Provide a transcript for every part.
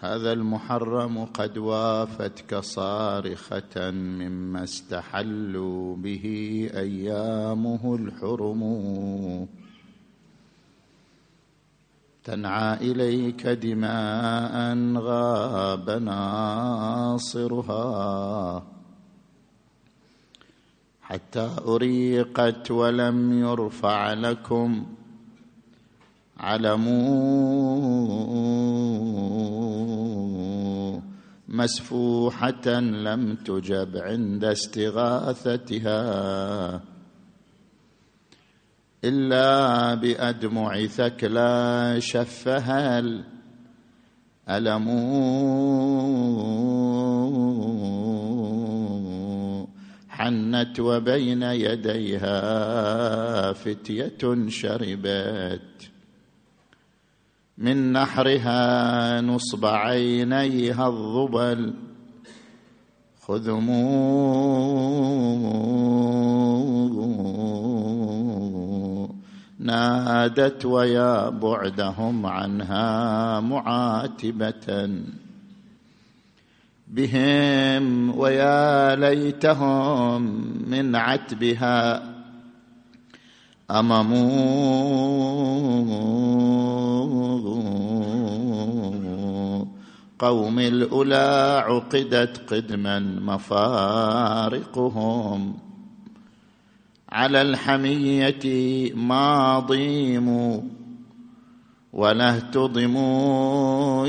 هذا المحرم قد وافتك صارخة مما استحلوا به أيامه الحرم. تنعى إليك دماء غاب ناصرها. حتى أريقت ولم يرفع لكم علموا مسفوحة لم تجب عند استغاثتها إلا بأدمع ثكلى شفها الألم. حنت وبين يديها فتية شربت. من نحرها نصب عينيها الظبل. خذموا نادت ويا بعدهم عنها معاتبة. بهم ويا ليتهم من عتبها. أمموا. قوم الأولى عقدت قدما مفارقهم. على الحمية ماضيم ولا اهتضموا.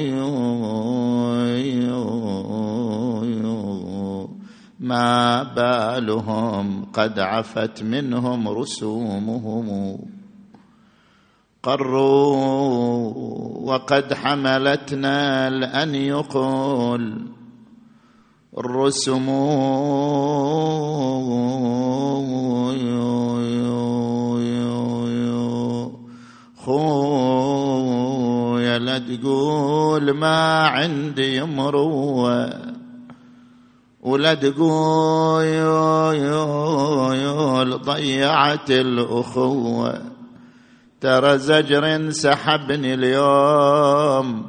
ما بالهم قد عفت منهم رسومهم. قروا وقد حملتنا الأن يقول الرسم خويا لا تقول ما عندي مروه ولا تقول ضيعت الأخوة. ترى زجر سحبني اليوم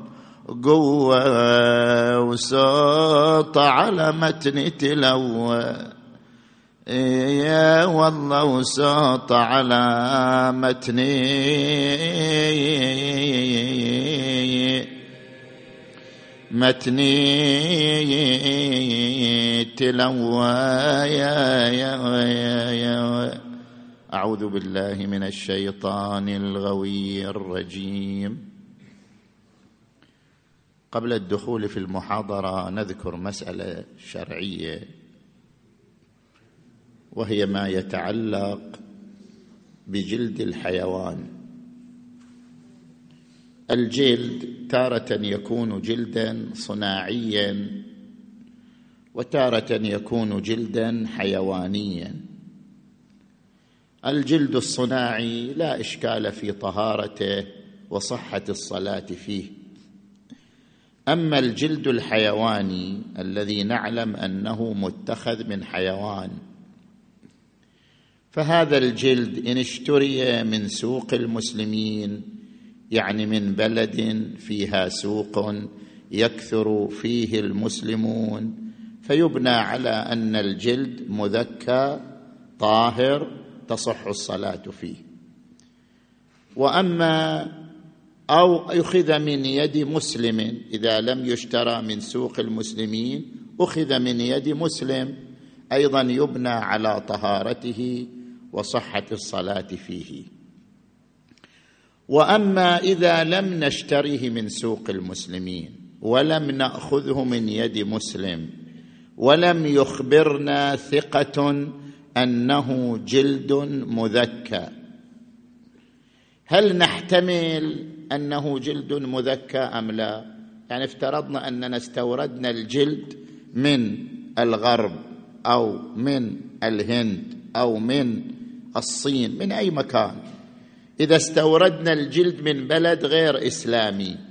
قوة وصوت على متني تلوى. يا والله وصوت على متني. متني تلوى. يا يا يا يا أعوذ بالله من الشيطان الغوي الرجيم. قبل الدخول في المحاضرة نذكر مسألة شرعية وهي ما يتعلق بجلد الحيوان. الجلد تارة يكون جلدا صناعيا وتارة يكون جلدا حيوانيا. الجلد الصناعي لا إشكال في طهارته وصحة الصلاة فيه. أما الجلد الحيواني الذي نعلم أنه متخذ من حيوان فهذا الجلد إن اشتري من سوق المسلمين يعني من بلد فيها سوق يكثر فيه المسلمون فيبنى على أن الجلد مذكى طاهر تصح الصلاة فيه. وأما أو يؤخذ من يد مسلم إذا لم يشترى من سوق المسلمين أخذ من يد مسلم أيضا يبنى على طهارته وصحة الصلاة فيه. وأما إذا لم نشتره من سوق المسلمين ولم نأخذه من يد مسلم ولم يخبرنا ثقة أنه جلد مذكى. هل نحتمل أنه جلد مذكى أم لا؟ يعني افترضنا أننا استوردنا الجلد من الغرب أو من الهند أو من الصين من أي مكان. إذا استوردنا الجلد من بلد غير إسلامي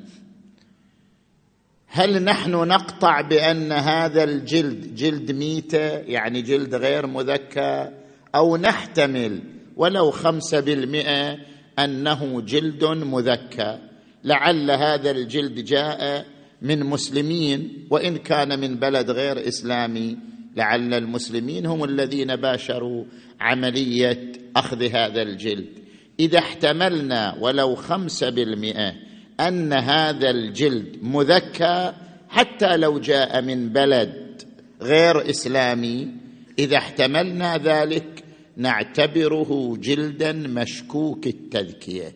هل نحن نقطع بأن هذا الجلد جلد ميتة يعني جلد غير مذكى أو نحتمل ولو خمسة بالمئة أنه جلد مذكى؟ لعل هذا الجلد جاء من مسلمين وإن كان من بلد غير إسلامي لعل المسلمين هم الذين باشروا عملية أخذ هذا الجلد. إذا احتملنا ولو خمسة بالمئة أن هذا الجلد مذكى حتى لو جاء من بلد غير إسلامي. إذا احتملنا ذلك نعتبره جلدا مشكوك التذكية.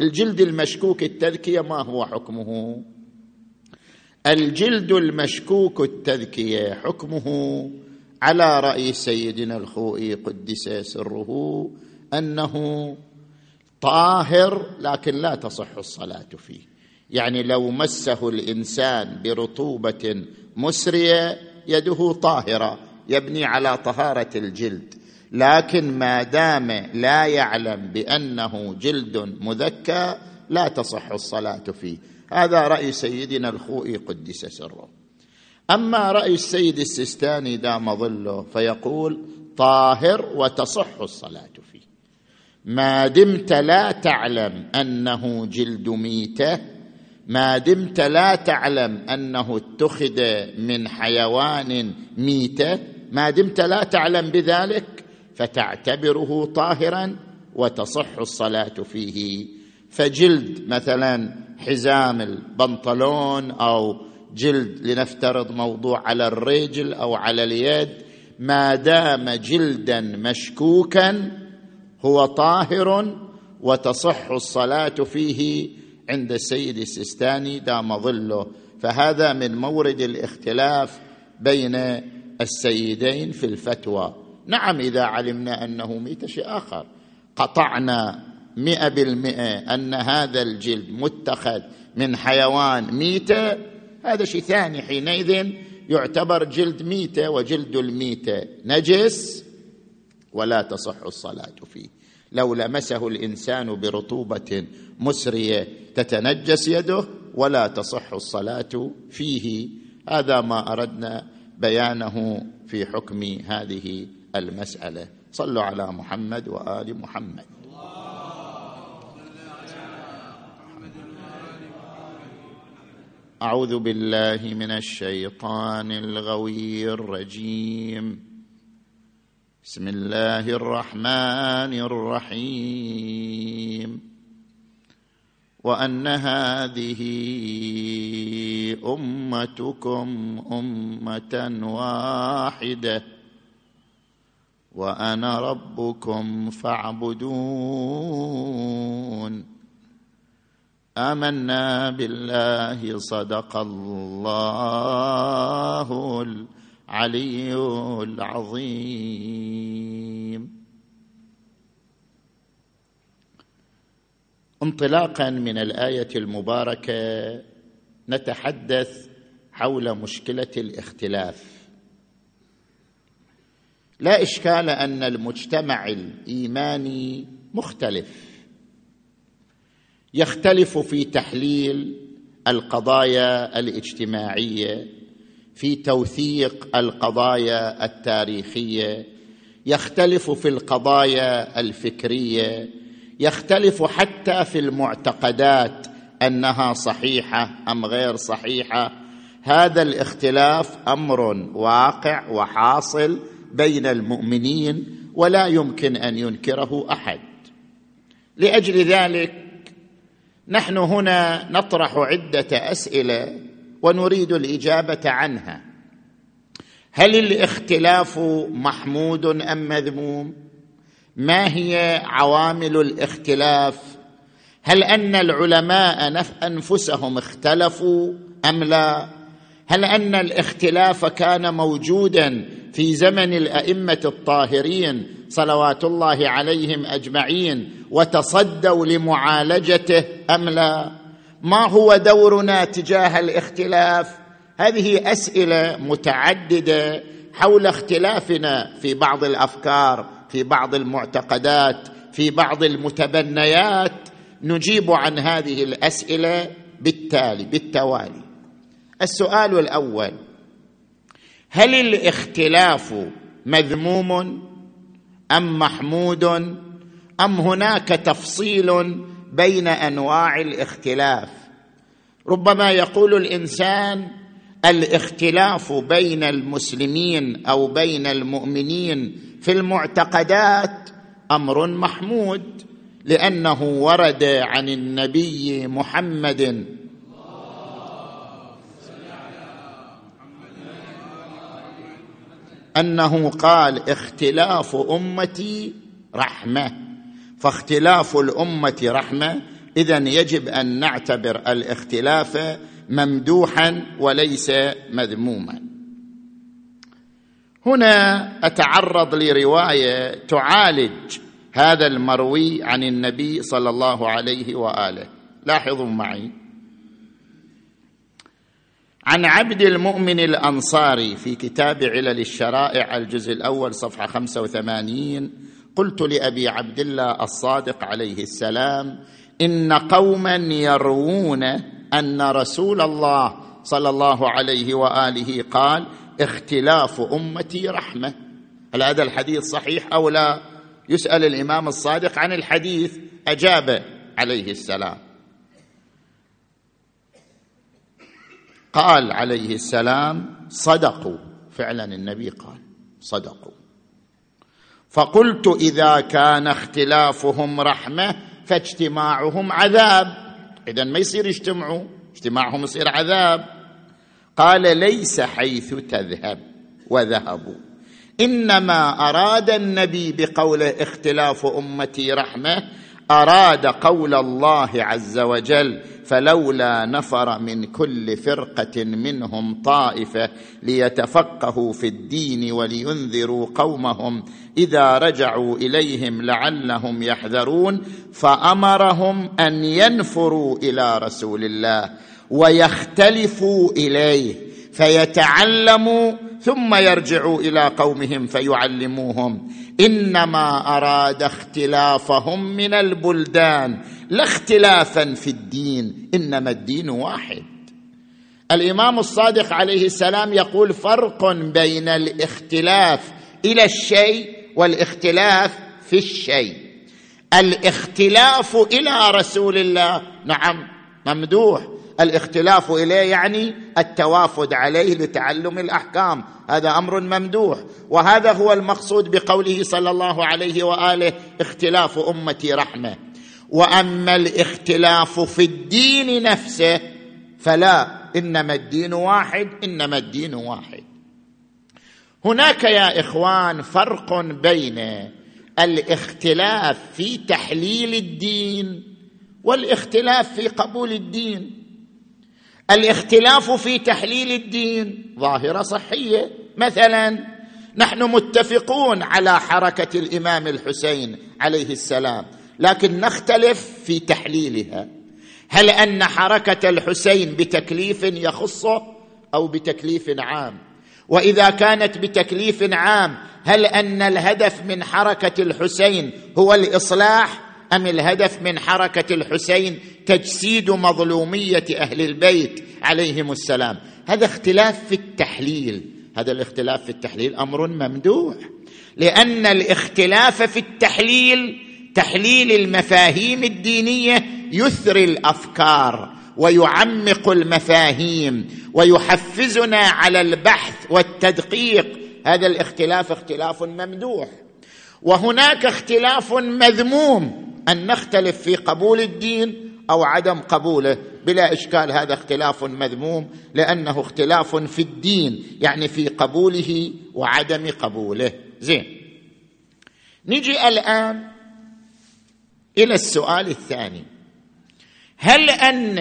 الجلد المشكوك التذكية ما هو حكمه؟ الجلد المشكوك التذكية حكمه على رأي سيدنا الخوئي قدس سره أنه طاهر لكن لا تصح الصلاة فيه. يعني لو مسه الإنسان برطوبة مسرية يده طاهرة يبني على طهارة الجلد. لكن ما دام لا يعلم بأنه جلد مذكى لا تصح الصلاة فيه. هذا رأي سيدنا الخوئي قدس سره. أما رأي السيد السيستاني دام ظله فيقول طاهر وتصح الصلاة فيه. ما دمت لا تعلم أنه جلد ميته ما دمت لا تعلم أنه اتخذ من حيوان ميته ما دمت لا تعلم بذلك فتعتبره طاهرا وتصح الصلاة فيه. فجلد مثلا حزام البنطلون أو جلد لنفترض موضوع على الرجل أو على اليد ما دام جلدا مشكوكا هو طاهر وتصح الصلاة فيه عند السيد السيستاني دام ظله فهذا من مورد الاختلاف بين السيدين في الفتوى. نعم إذا علمنا أنه ميت شيء آخر. قطعنا مئة بالمئة أن هذا الجلد متخذ من حيوان ميتة. هذا شيء ثاني حينئذ يعتبر جلد ميتة وجلد الميتة. نجس ولا تصح الصلاة فيه. لو لمسه الإنسان برطوبة مسرية تتنجس يده ولا تصح الصلاة فيه. هذا ما أردنا بيانه في حكم هذه المسألة. صلوا على محمد وآل محمد. أعوذ بالله من الشيطان الغوي الرجيم. بسم الله الرحمن الرحيم. وأن هذه أمتكم أمة واحدة. وأنا ربكم فاعبدون. آمنا بالله صدق الله العلي العظيم. انطلاقا من الآية المباركة نتحدث حول مشكلة الاختلاف. لا إشكال أن المجتمع الإيماني مختلف. يختلف في تحليل القضايا الاجتماعية في توثيق القضايا التاريخية يختلف في القضايا الفكرية يختلف حتى في المعتقدات أنها صحيحة أم غير صحيحة. هذا الاختلاف أمر واقع وحاصل بين المؤمنين ولا يمكن أن ينكره أحد. لأجل ذلك نحن هنا نطرح عدة أسئلة ونريد الإجابة عنها. هل الاختلاف محمود أم مذموم؟ ما هي عوامل الاختلاف؟ هل أن العلماء أنفسهم اختلفوا أم لا؟ هل أن الاختلاف كان موجودا في زمن الأئمة الطاهرين صلوات الله عليهم أجمعين وتصدوا لمعالجته أم لا؟ ما هو دورنا تجاه الاختلاف؟ هذه أسئلة متعددة حول اختلافنا في بعض الأفكار في بعض المعتقدات في بعض المتبنيات. نجيب عن هذه الأسئلة بالتالي بالتوالي. السؤال الأول هل الاختلاف مذموم أم محمود أم هناك تفصيل بين أنواع الاختلاف. ربما يقول الإنسان الاختلاف بين المسلمين أو بين المؤمنين في المعتقدات أمر محمود لأنه ورد عن النبي محمد. أنه قال اختلاف أمتي رحمة. فاختلاف الأمة رحمة. اذا يجب أن نعتبر الاختلاف ممدوحا وليس مذموما. هنا أتعرض لرواية تعالج هذا المروي عن النبي صلى الله عليه وآله. لاحظوا معي. عن عبد المؤمن الأنصاري في كتاب علل الشرائع الجزء الأول صفحة 85 قلت لأبي عبد الله الصادق عليه السلام إن قوما يروون أن رسول الله صلى الله عليه وآله قال اختلاف أمتي رحمة. هل هذا الحديث صحيح أو لا؟ يسأل الإمام الصادق عن الحديث أجاب عليه السلام. قال عليه السلام صدقوا. فعلا النبي قال صدقوا. فقلت إذا كان اختلافهم رحمة فاجتماعهم عذاب. اذا ما يصير يجتمعوا؟ اجتماعهم يصير عذاب. قال ليس حيث تذهب وذهبوا. إنما أراد النبي بقوله اختلاف أمتي رحمة أراد قول الله عز وجل فلولا نفر من كل فرقة منهم طائفة ليتفقهوا في الدين ولينذروا قومهم إذا رجعوا إليهم لعلهم يحذرون فأمرهم أن ينفروا إلى رسول الله ويختلفوا إليه فيتعلموا ثم يرجعوا إلى قومهم فيعلموهم إنما أراد اختلافهم من البلدان لا اختلافا في الدين إنما الدين واحد. الإمام الصادق عليه السلام يقول فرق بين الاختلاف إلى الشيء والاختلاف في الشيء. الاختلاف إلى رسول الله نعم ممدوح. الاختلاف إليه يعني التوافد عليه لتعلم الأحكام. هذا أمر ممدوح. وهذا هو المقصود بقوله صلى الله عليه وآله اختلاف أمتي رحمة. وأما الاختلاف في الدين نفسه فلا إنما الدين واحد إنما الدين واحد. هناك يا إخوان فرق بين الاختلاف في تحليل الدين والاختلاف في قبول الدين. الاختلاف في تحليل الدين. ظاهرة صحية. مثلا نحن متفقون على حركة الإمام الحسين عليه السلام لكن نختلف في تحليلها. هل أن حركة الحسين بتكليف يخصه أو بتكليف عام؟ وإذا كانت بتكليف عام هل أن الهدف من حركة الحسين هو الإصلاح أم الهدف من حركة الحسين تجسيد مظلومية أهل البيت عليهم السلام؟ هذا اختلاف في التحليل. هذا الاختلاف في التحليل أمر ممدوح. لأن الاختلاف في التحليل تحليل المفاهيم الدينية يثري الأفكار ويعمق المفاهيم ويحفزنا على البحث والتدقيق. هذا الاختلاف اختلاف ممدوح. وهناك اختلاف مذموم. أن نختلف في قبول الدين أو عدم قبوله. بلا إشكال هذا اختلاف مذموم لأنه اختلاف في الدين يعني في قبوله وعدم قبوله. زين. نجي الآن إلى السؤال الثاني. هل أن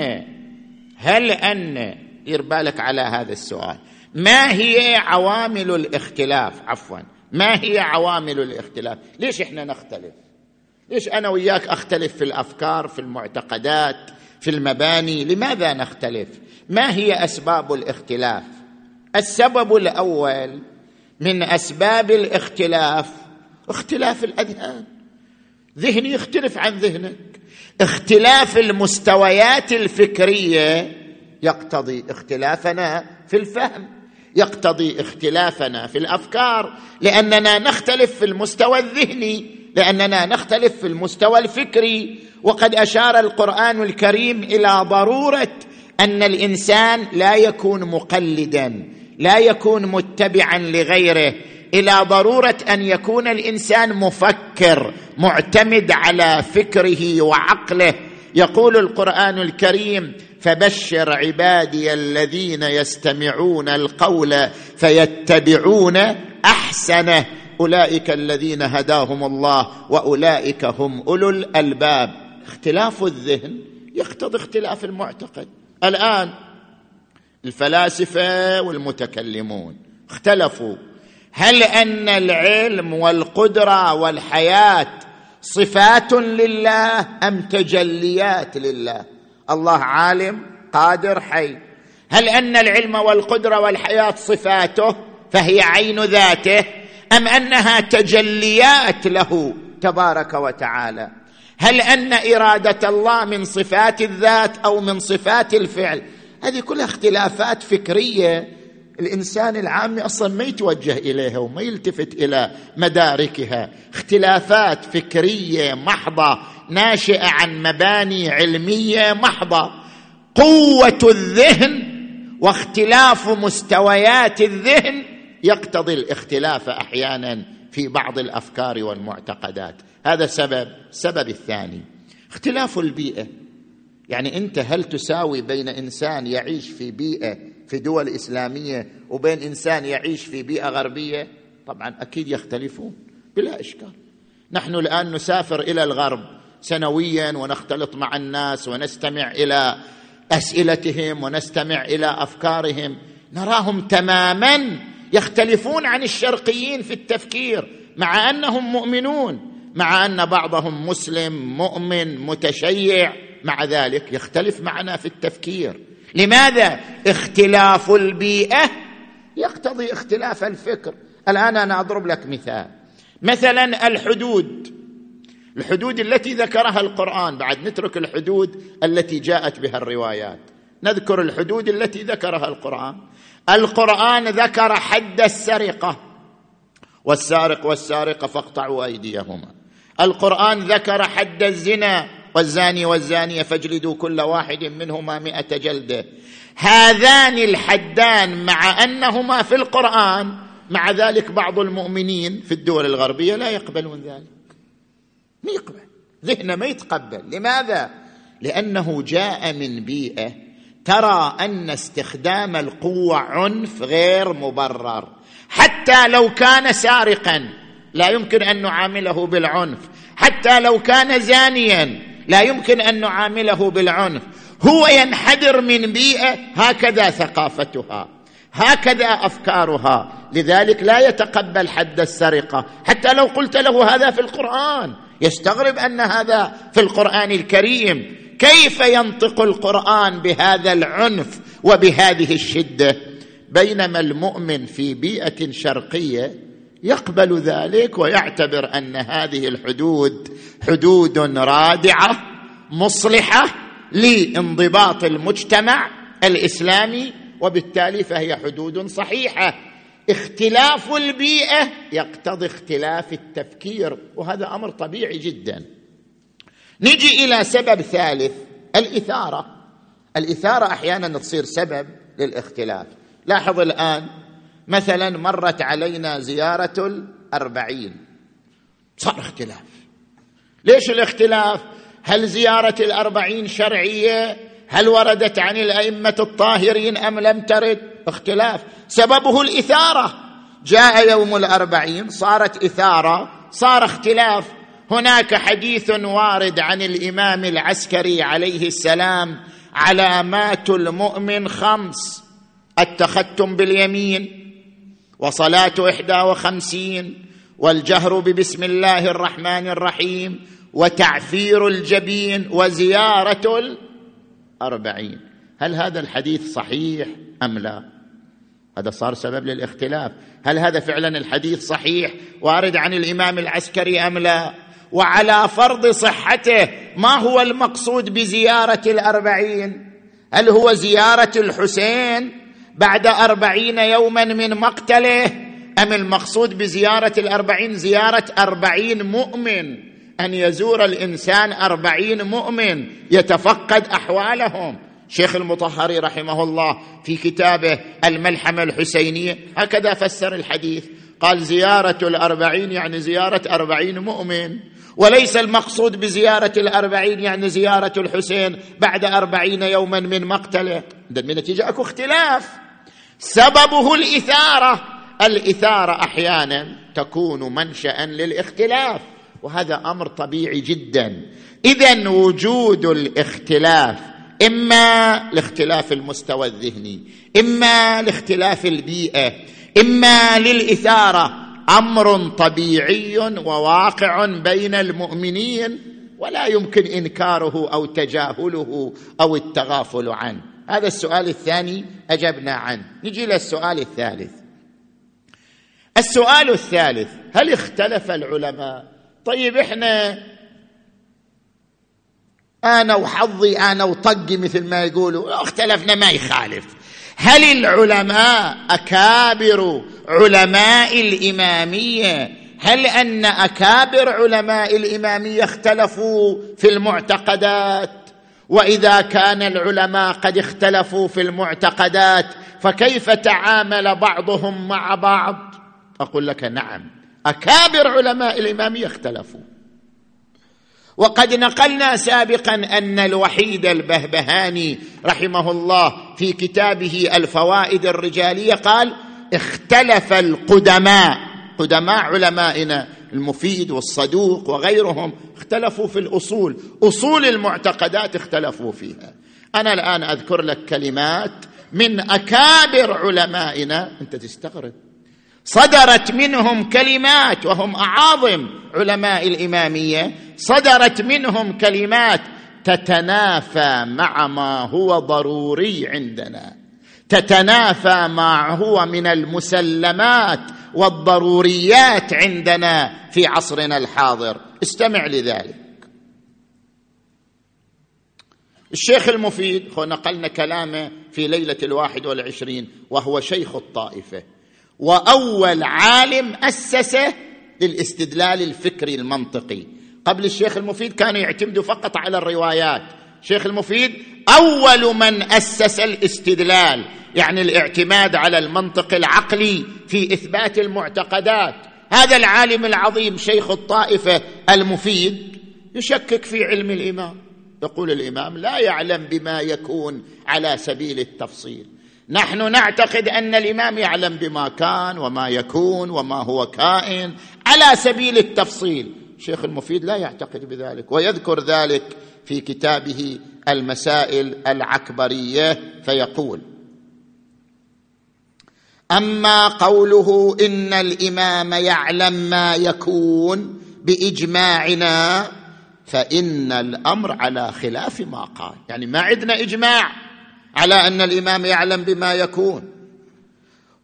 هل أن دير بالك على هذا السؤال. ما هي عوامل الاختلاف؟ عفوا. ما هي عوامل الاختلاف؟ ليش إحنا نختلف؟ ليش أنا وياك أختلف في الأفكار في المعتقدات في المباني لماذا نختلف؟ ما هي أسباب الاختلاف؟ السبب الأول من أسباب الاختلاف اختلاف الأذهان. ذهني يختلف عن ذهنك. اختلاف المستويات الفكرية يقتضي اختلافنا في الفهم يقتضي اختلافنا في الأفكار لأننا نختلف في المستوى الذهني. لأننا نختلف في المستوى الفكري وقد أشار القرآن الكريم إلى ضرورة أن الإنسان لا يكون مقلدا لا يكون متبعا لغيره إلى ضرورة أن يكون الإنسان مفكر معتمد على فكره وعقله. يقول القرآن الكريم فبشر عبادي الذين يستمعون القول فيتبعون أحسنه أولئك الذين هداهم الله وأولئك هم أولو الألباب. اختلاف الذهن يقتضي اختلاف المعتقد. الآن الفلاسفة والمتكلمون اختلفوا. هل أن العلم والقدرة والحياة صفات لله أم تجليات لله؟ الله عالم قادر حي. هل أن العلم والقدرة والحياة صفاته فهي عين ذاته؟ أم أنها تجليات له تبارك وتعالى؟ هل أن إرادة الله من صفات الذات أو من صفات الفعل؟ هذه كلها اختلافات فكرية. الإنسان العامي أصلا ما يتوجه إليها وما يلتفت إلى مداركها. اختلافات فكرية محضة ناشئة عن مباني علمية محضة. قوة الذهن واختلاف مستويات الذهن يقتضي الاختلاف أحيانا في بعض الأفكار والمعتقدات. هذا سبب السبب الثاني. اختلاف البيئة. يعني أنت هل تساوي بين إنسان يعيش في بيئة في دول إسلامية وبين إنسان يعيش في بيئة غربية؟ طبعا أكيد يختلفون بلا إشكال. نحن الآن نسافر إلى الغرب سنويا ونختلط مع الناس ونستمع إلى أسئلتهم ونستمع إلى أفكارهم. نراهم تماما يختلفون عن الشرقيين في التفكير مع أنهم مؤمنون مع أن بعضهم مسلم مؤمن متشيع مع ذلك يختلف معنا في التفكير. لماذا اختلاف البيئة؟ يقتضي اختلاف الفكر. الآن أنا أضرب لك مثال. مثلا الحدود. الحدود التي ذكرها القرآن. بعد نترك الحدود التي جاءت بها الروايات. نذكر الحدود التي ذكرها القرآن. القرآن ذكر حد السرقة. والسارق والسارقة فاقطعوا أيديهما. القرآن ذكر حد الزنا والزاني والزانية فاجلدوا كل واحد منهما مئة جلده هذان الحدان مع أنهما في القرآن مع ذلك بعض المؤمنين في الدول الغربية لا يقبلون ذلك. ما يقبل. ذهنه ما يتقبل. لماذا؟ لأنه جاء من بيئة ترى أن استخدام القوة عنف غير مبرر. حتى لو كان سارقا لا يمكن أن نعامله بالعنف. حتى لو كان زانيا لا يمكن أن نعامله بالعنف. هو ينحدر من بيئة هكذا ثقافتها هكذا أفكارها. لذلك لا يتقبل حد السرقة. حتى لو قلت له هذا في القرآن يستغرب أن هذا في القرآن الكريم. كيف ينطق القرآن بهذا العنف وبهذه الشدة؟ بينما المؤمن في بيئة شرقية يقبل ذلك ويعتبر أن هذه الحدود حدود رادعة مصلحة لانضباط المجتمع الإسلامي وبالتالي فهي حدود صحيحة. اختلاف البيئة يقتضي اختلاف التفكير وهذا أمر طبيعي جدا. نجي إلى سبب ثالث الإثارة. الإثارة أحيانا تصير سبب للاختلاف. لاحظ الآن مثلا مرت علينا زيارة الأربعين. صار اختلاف. ليش الاختلاف؟ هل زيارة الأربعين شرعية؟ هل وردت عن الأئمة الطاهرين أم لم ترد؟ اختلاف. سببه الإثارة. جاء يوم الأربعين صارت إثارة صار اختلاف. هناك حديث وارد عن الإمام العسكري عليه السلام علامات المؤمن خمس التختم باليمين وصلاة إحدى وخمسين والجهر ببسم الله الرحمن الرحيم وتعفير الجبين وزيارة أربعين هل هذا الحديث صحيح أم لا؟ هذا صار سبب للاختلاف. هل هذا فعلا الحديث صحيح وارد عن الإمام العسكري أم لا؟ وعلى فرض صحته ما هو المقصود بزيارة الأربعين؟ هل هو زيارة الحسين بعد أربعين يوما من مقتله؟ أم المقصود بزيارة الأربعين؟ زيارة أربعين مؤمن. أن يزور الإنسان أربعين مؤمن يتفقد أحوالهم. شيخ المطهري رحمه الله في كتابه الملحمة الحسينية هكذا فسر الحديث. قال زيارة الأربعين يعني زيارة أربعين مؤمن. وليس المقصود بزيارة الأربعين يعني زيارة الحسين بعد أربعين يوما من مقتله. من نتيجة أكو اختلاف. سببه الإثارة. الإثارة أحيانا تكون منشأ للاختلاف وهذا أمر طبيعي جدا. إذا وجود الاختلاف إما لاختلاف المستوى الذهني إما لاختلاف البيئة إما للإثارة. أمر طبيعي وواقع بين المؤمنين ولا يمكن إنكاره أو تجاهله أو التغافل عنه. هذا السؤال الثاني أجبنا عنه. نجي للسؤال الثالث. السؤال الثالث هل اختلف العلماء؟ طيب إحنا أنا وحظي أنا وطقي مثل ما يقولوا اختلفنا ما يخالف. هل العلماء أكابر علماء الإمامية؟ هل أن أكابر علماء الإمامية اختلفوا في المعتقدات؟ وإذا كان العلماء قد اختلفوا في المعتقدات فكيف تعامل بعضهم مع بعض؟ أقول لك نعم أكابر علماء الإمامية اختلفوا. وقد نقلنا سابقا أن الوحيد البهبهاني رحمه الله في كتابه الفوائد الرجالية قال اختلف القدماء قدماء علمائنا المفيد والصدوق وغيرهم اختلفوا في الأصول أصول المعتقدات اختلفوا فيها. أنا الآن أذكر لك كلمات من أكابر علمائنا. أنت تستغرب. صدرت منهم كلمات وهم أعاظم علماء الإمامية. صدرت منهم كلمات تتنافى مع ما هو ضروري عندنا. تتنافى مع هو من المسلمات والضروريات عندنا في عصرنا الحاضر. استمع لذلك. الشيخ المفيد هو نقلنا كلامه في ليلة الواحد والعشرين وهو شيخ الطائفة. وأول عالم أسسه للاستدلال الفكري المنطقي. قبل الشيخ المفيد كانوا يعتمدوا فقط على الروايات. شيخ المفيد أول من أسس الاستدلال يعني الاعتماد على المنطق العقلي في إثبات المعتقدات. هذا العالم العظيم شيخ الطائفة المفيد يشكك في علم الإمام. يقول الإمام لا يعلم بما يكون على سبيل التفصيل. نحن نعتقد أن الإمام يعلم بما كان وما يكون وما هو كائن على سبيل التفصيل. الشيخ المفيد لا يعتقد بذلك ويذكر ذلك في كتابه المسائل العكبرية فيقول أما قوله إن الإمام يعلم ما يكون بإجماعنا فإن الأمر على خلاف ما قال. يعني ما عندنا إجماع. على أن الإمام يعلم بما يكون.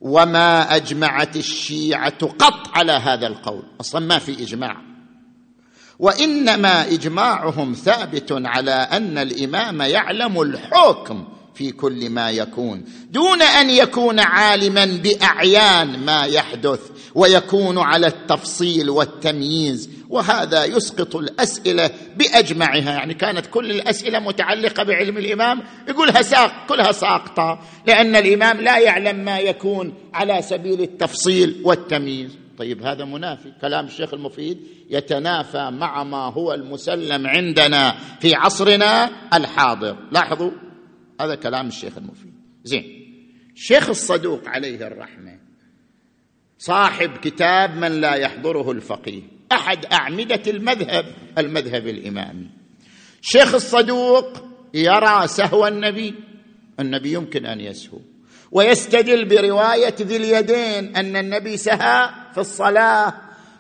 وما أجمعت الشيعة قط على هذا القول. أصلا ما في إجماع. وإنما إجماعهم ثابت على أن الإمام يعلم الحكم في كل ما يكون. دون أن يكون عالما بأعيان ما يحدث ويكون على التفصيل والتمييز. وهذا يسقط الأسئلة بأجمعها. يعني كانت كل الأسئلة متعلقة بعلم الإمام يقولها ساق كلها ساقطة لأن الإمام لا يعلم ما يكون على سبيل التفصيل والتمييز. طيب هذا منافي. كلام الشيخ المفيد يتنافى مع ما هو المسلم عندنا في عصرنا الحاضر. لاحظوا هذا كلام الشيخ المفيد. زين الشيخ الصدوق عليه الرحمة صاحب كتاب من لا يحضره الفقيه. أحد أعمدة المذهب المذهب الإمامي. الشيخ الصدوق يرى سهو النبي النبي يمكن أن يسهو. ويستدل برواية ذي اليدين أن النبي سهى في الصلاة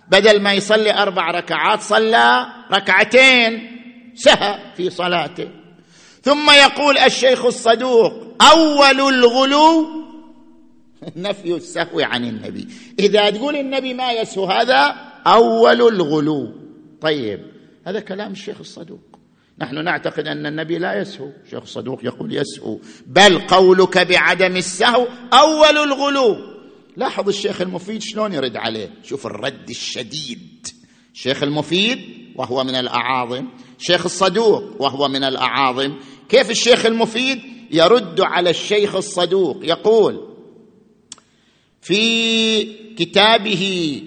بدل ما يصلي أربع ركعات صلى ركعتين سهى في صلاته. ثم يقول الشيخ الصدوق أول الغلو نفي السهو عن النبي. إذا تقول النبي ما يسهو هذا أول الغلو. طيب هذا كلام الشيخ الصدوق. نحن نعتقد أن النبي لا يسهو. الشيخ الصدوق يقول يسهو بل قولك بعدم السهو أول الغلو. لاحظ الشيخ المفيد شلون يرد عليه. شوف الرد الشديد. الشيخ المفيد وهو من الأعاظم. شيخ الصدوق وهو من الأعاظم. كيف الشيخ المفيد يرد على الشيخ الصدوق؟ يقول في كتابه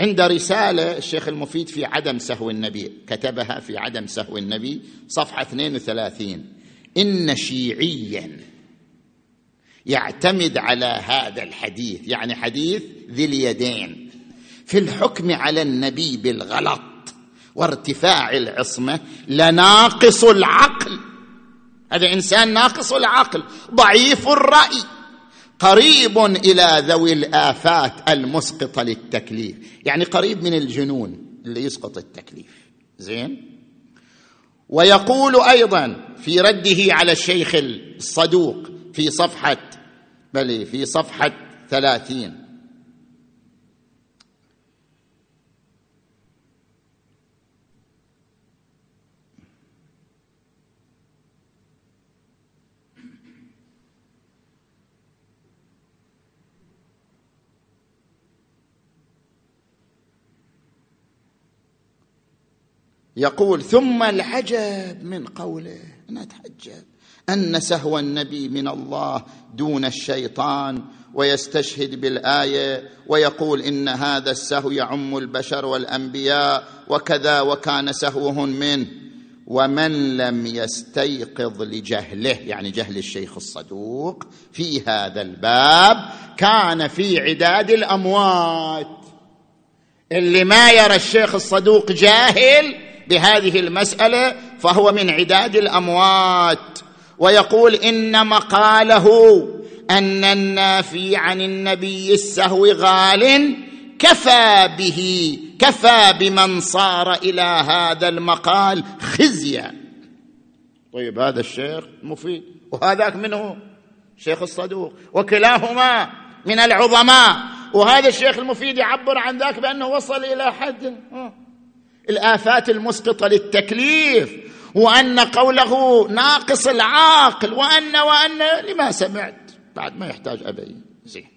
عند رسالة الشيخ المفيد في عدم سهو النبي كتبها في عدم سهو النبي صفحة 32 إن شيعيا يعتمد على هذا الحديث يعني حديث ذي اليدين في الحكم على النبي بالغلط وارتفاع العصمة لناقص العقل. هذا إنسان ناقص العقل ضعيف الرأي. قريب إلى ذوي الآفات المسقطه للتكليف. يعني قريب من الجنون اللي يسقط التكليف. زين؟ ويقول أيضا في رده على الشيخ الصدوق في صفحة بل في صفحة ثلاثين. يقول ثم العجب من قوله نتعجب أن سهو النبي من الله دون الشيطان ويستشهد بالآية ويقول إن هذا السهو يعم البشر والأنبياء وكذا وكان سهوهم منه ومن لم يستيقظ لجهله يعني جهل الشيخ الصدوق في هذا الباب كان في عداد الأموات. اللي ما يرى الشيخ الصدوق جاهل بهذه المسألة فهو من عداد الأموات. ويقول إن مقاله أن النافي عن النبي السهو غال كفى به كفى بمن صار إلى هذا المقال خزيا. طيب هذا الشيخ مفيد وهذاك منه شيخ الصدوق وكلاهما من العظماء. وهذا الشيخ المفيد يعبر عن ذاك بأنه وصل إلى حد الآفات المسقطة للتكليف وأن قوله ناقص العاقل وأن وأن لما سمعت بعد ما يحتاج أبي. زين.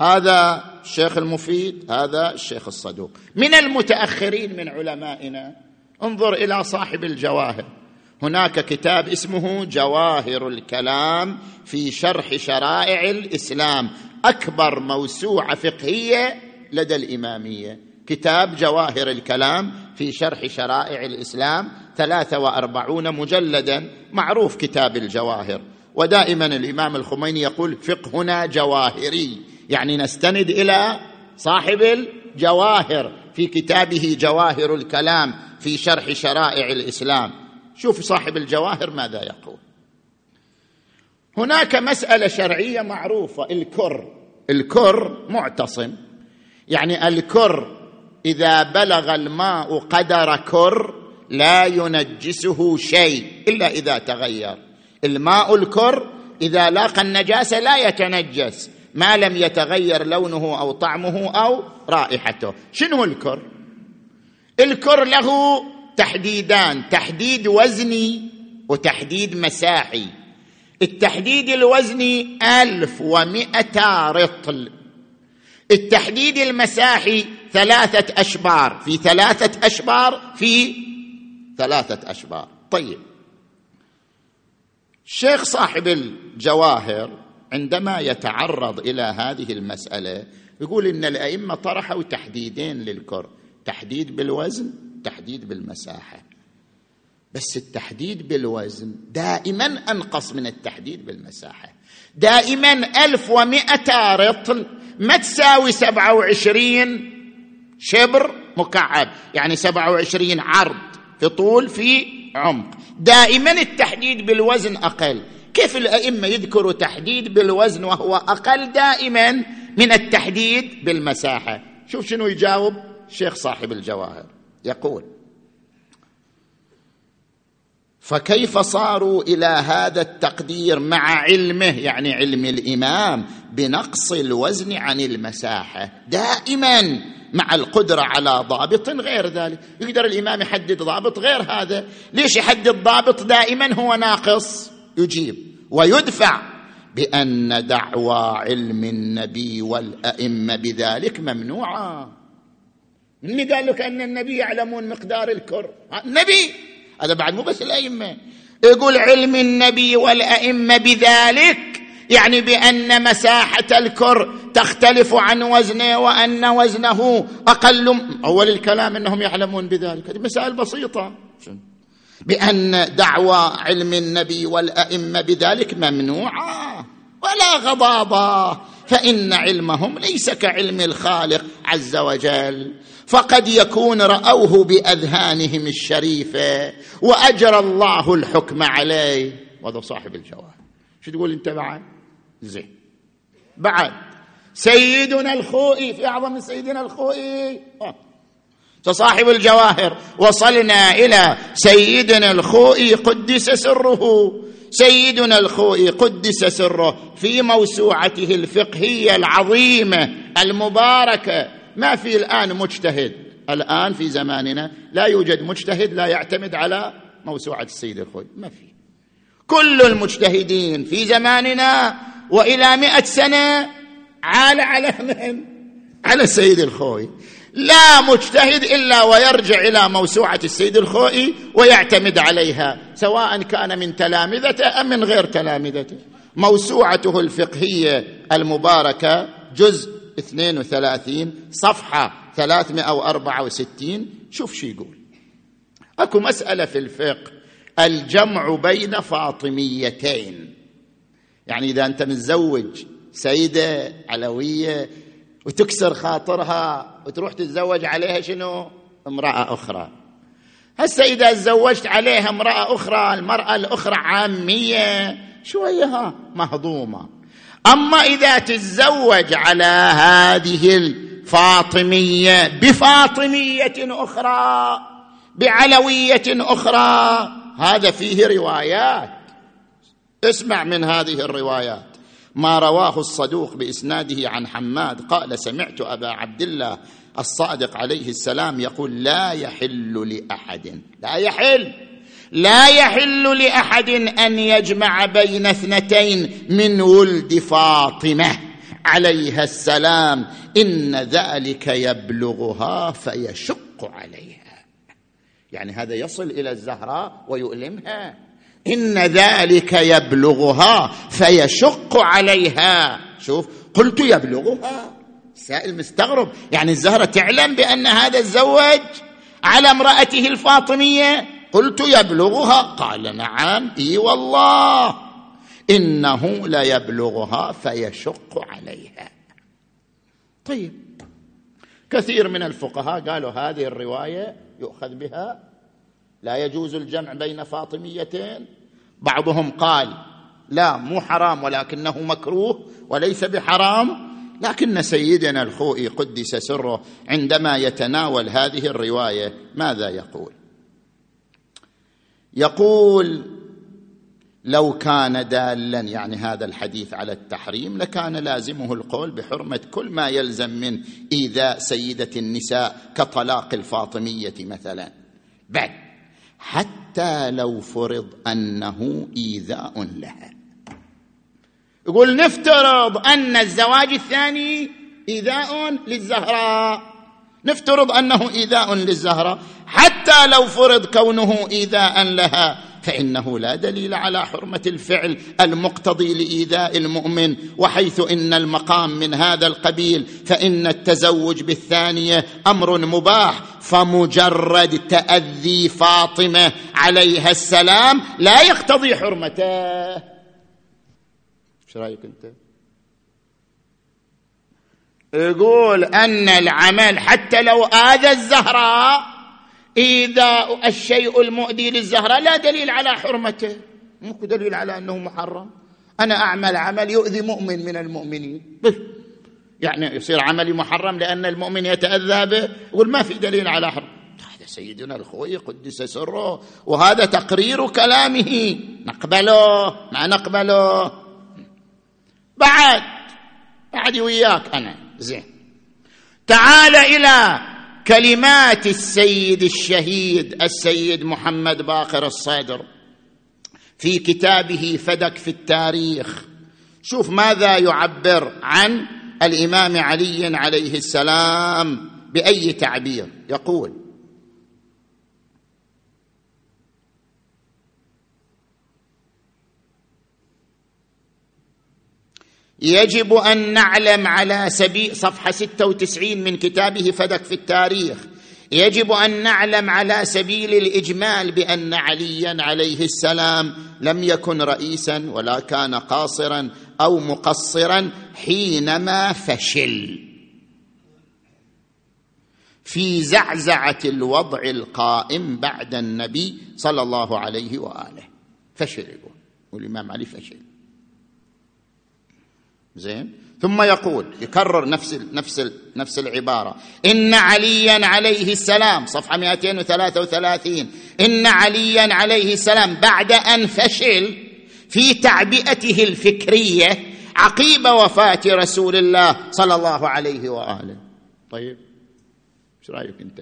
هذا الشيخ المفيد هذا الشيخ الصدوق. من المتأخرين من علمائنا انظر إلى صاحب الجواهر. هناك كتاب اسمه جواهر الكلام في شرح شرائع الإسلام. أكبر موسوعة فقهية لدى الإمامية. كتاب جواهر الكلام في شرح شرائع الإسلام ثلاثة وأربعون مجلدا معروف كتاب الجواهر. ودائما الإمام الخميني يقول فقهنا جواهري. يعني نستند إلى صاحب الجواهر في كتابه جواهر الكلام في شرح شرائع الإسلام. شوف صاحب الجواهر ماذا يقول. هناك مسألة شرعية معروفة الكر. الكر معتصم. يعني الكر إذا بلغ الماء قدر كر لا ينجسه شيء إلا إذا تغير. الماء الكر إذا لاقى النجاسه لا يتنجس ما لم يتغير لونه أو طعمه أو رائحته. شنو الكر؟ الكر له تحديدان تحديد وزني وتحديد مساحي. التحديد الوزني ألف ومئة رطل. التحديد المساحي ثلاثة أشبار. في ثلاثة أشبار في ثلاثة أشبار. طيب. الشيخ صاحب الجواهر عندما يتعرض إلى هذه المسألة يقول إن الأئمة طرحوا تحديدين للكر. تحديد بالوزن تحديد بالمساحة. بس التحديد بالوزن دائما أنقص من التحديد بالمساحة. دائما ألف ومئة رطل ما تساوي سبعة وعشرين شبر مكعب؟ يعني سبعة وعشرين عرض في طول في عمق. دائما التحديد بالوزن أقل. كيف الأئمة يذكروا تحديد بالوزن وهو أقل؟ دائما من التحديد بالمساحة. شوف شنو يجاوب شيخ صاحب الجواهر. يقول فكيف صاروا إلى هذا التقدير مع علمه؟ يعني علم الإمام بنقص الوزن عن المساحة دائما مع القدرة على ضابط غير ذلك. يقدر الإمام يحدد ضابط غير هذا؟ ليش يحدد ضابط دائما هو ناقص؟ يجيب. ويدفع بأن دعوى علم النبي والأئمة بذلك ممنوعة. من قال لك أن النبي يعلمون مقدار الكر. النبي! هذا بعد مو بس الأئمة. يقول علم النبي والأئمة بذلك يعني بأن مساحة الكر تختلف عن وزنه وأن وزنه أقل. أول الكلام إنهم يعلمون بذلك. هذه مسائل بسيطة. بأن دعوى علم النبي والأئمة بذلك ممنوعة ولا غضاضه فإن علمهم ليس كعلم الخالق عز وجل. فقد يكون رأوه بأذهانهم الشريفة واجرى الله الحكم عليه. وهذا صاحب الجواب. شو تقول أنت بعد؟ زين. بعد. سيدنا الخوئي في أعظم سيدنا الخوئي. آه. صاحب الجواهر. وصلنا إلى سيدنا الخوئي قدس سره. سيدنا الخوئي قدس سره في موسوعته الفقهية العظيمة المباركة. ما في الآن مجتهد. الآن في زماننا لا يوجد مجتهد لا يعتمد على موسوعة السيد الخوئي ما في. كل المجتهدين في زماننا وإلى مئة سنة عال على من؟ على السيد الخوئي لا مجتهد إلا ويرجع إلى موسوعة السيد الخوئي ويعتمد عليها سواء كان من تلامذته أم من غير تلامذته. موسوعته الفقهية المباركة جزء 32 صفحة 364 شوف شو يقول. أكو مسألة في الفقه الجمع بين فاطميتين. يعني إذا أنت متزوج سيدة علوية وتكسر خاطرها وتروح تتزوج عليها شنو؟ امرأة أخرى. هسه إذا تزوجت عليها امرأة أخرى المرأة الأخرى عامية شوية مهضومة. أما إذا تتزوج على هذه الفاطمية بفاطمية أخرى بعلوية أخرى هذا فيه روايات. اسمع من هذه الروايات. ما رواه الصدوق بإسناده عن حماد قال سمعت أبا عبد الله الصادق عليه السلام يقول لا يحل لأحد لا يحل. لا يحل لأحد أن يجمع بين اثنتين من ولد فاطمة. عليها السلام. إن ذلك يبلغها فيشق عليها. يعني هذا يصل إلى الزهراء ويؤلمها. إن ذلك يبلغها فيشق عليها. شوف قلت يبلغها. سائل مستغرب. يعني الزهره تعلم بأن هذا الزوج على امرأته الفاطمية؟ قلت يبلغها؟ قال نعم. إي والله. إنه ليبلغها فيشق عليها. طيب. كثير من الفقهاء قالوا هذه الرواية يؤخذ بها. لا يجوز الجمع بين فاطميتين. بعضهم قال لا مو حرام ولكنه مكروه وليس بحرام. لكن سيدنا الخوئي قدس سره عندما يتناول هذه الرواية ماذا يقول؟ يقول لو كان دالا يعني هذا الحديث على التحريم لكان لازمه القول بحرمة كل ما يلزم من إيذاء سيدة النساء كطلاق الفاطمية مثلا. بعد حتى لو فرض أنه إيذاء لها. يقول نفترض أن الزواج الثاني إيذاء للزهراء. نفترض أنه إيذاء للزهراء حتى لو فرض كونه إيذاء لها فإنه لا دليل على حرمة الفعل المقتضي لإيذاء المؤمن. وحيث إن المقام من هذا القبيل فإن التزوج بالثانية أمر مباح. فمجرد تأذي فاطمة عليها السلام لا يقتضي حرمته. إيش رأيك أنت؟ يقول أن العمل حتى لو آذى الزهراء ايذاء الشيء المؤذي للزهره لا دليل على حرمته. مو دليل على أنه محرم. أنا أعمل عمل يؤذي مؤمن من المؤمنين. يعني يصير عملي محرم لأن المؤمن يتأذى به. يقول ما في دليل على حرم. هذا سيدنا الخوي قدس سره وهذا تقرير كلامه. نقبله. ما نقبله؟ بعد. بعد وياك أنا. زين. تعال إلى كلمات السيد الشهيد السيد محمد باقر الصدر. في كتابه فدك في التاريخ. شوف ماذا يعبر عن الإمام علي عليه السلام بأي تعبير. يقول يجب أن نعلم على سبيل صفحة 96 من كتابه فدك في التاريخ. يجب أن نعلم على سبيل الإجمال بأن عليا عليه السلام لم يكن رئيسا ولا كان قاصرا أو مقصرا حينما فشل. في زعزعة الوضع القائم بعد النبي صلى الله عليه وآله. فشل والإمام علي فشل. زين؟ ثم يقول يكرر نفس نفس نفس العبارة إن عليا عليه السلام صفحة 233 إن عليا عليه السلام بعد أن فشل في تعبئته الفكرية عقيب وفاة رسول الله صلى الله عليه وآله. طيب إيش رأيك أنت؟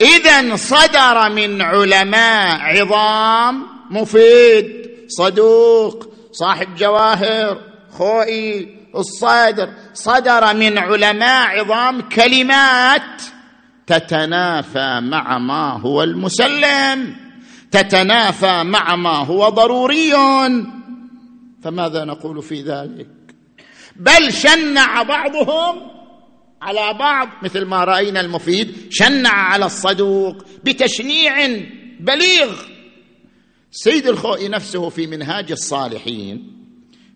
اذا صدر من علماء عظام مفيد صدوق صاحب جواهر خوئي الصادر صدر من علماء عظام كلمات تتنافى مع ما هو المسلم تتنافى مع ما هو ضروري. فماذا نقول في ذلك؟ بل شنع بعضهم على بعض مثل ما رأينا المفيد شنع على الصدوق بتشنيع بليغ. سيد الخوئي نفسه في منهاج الصالحين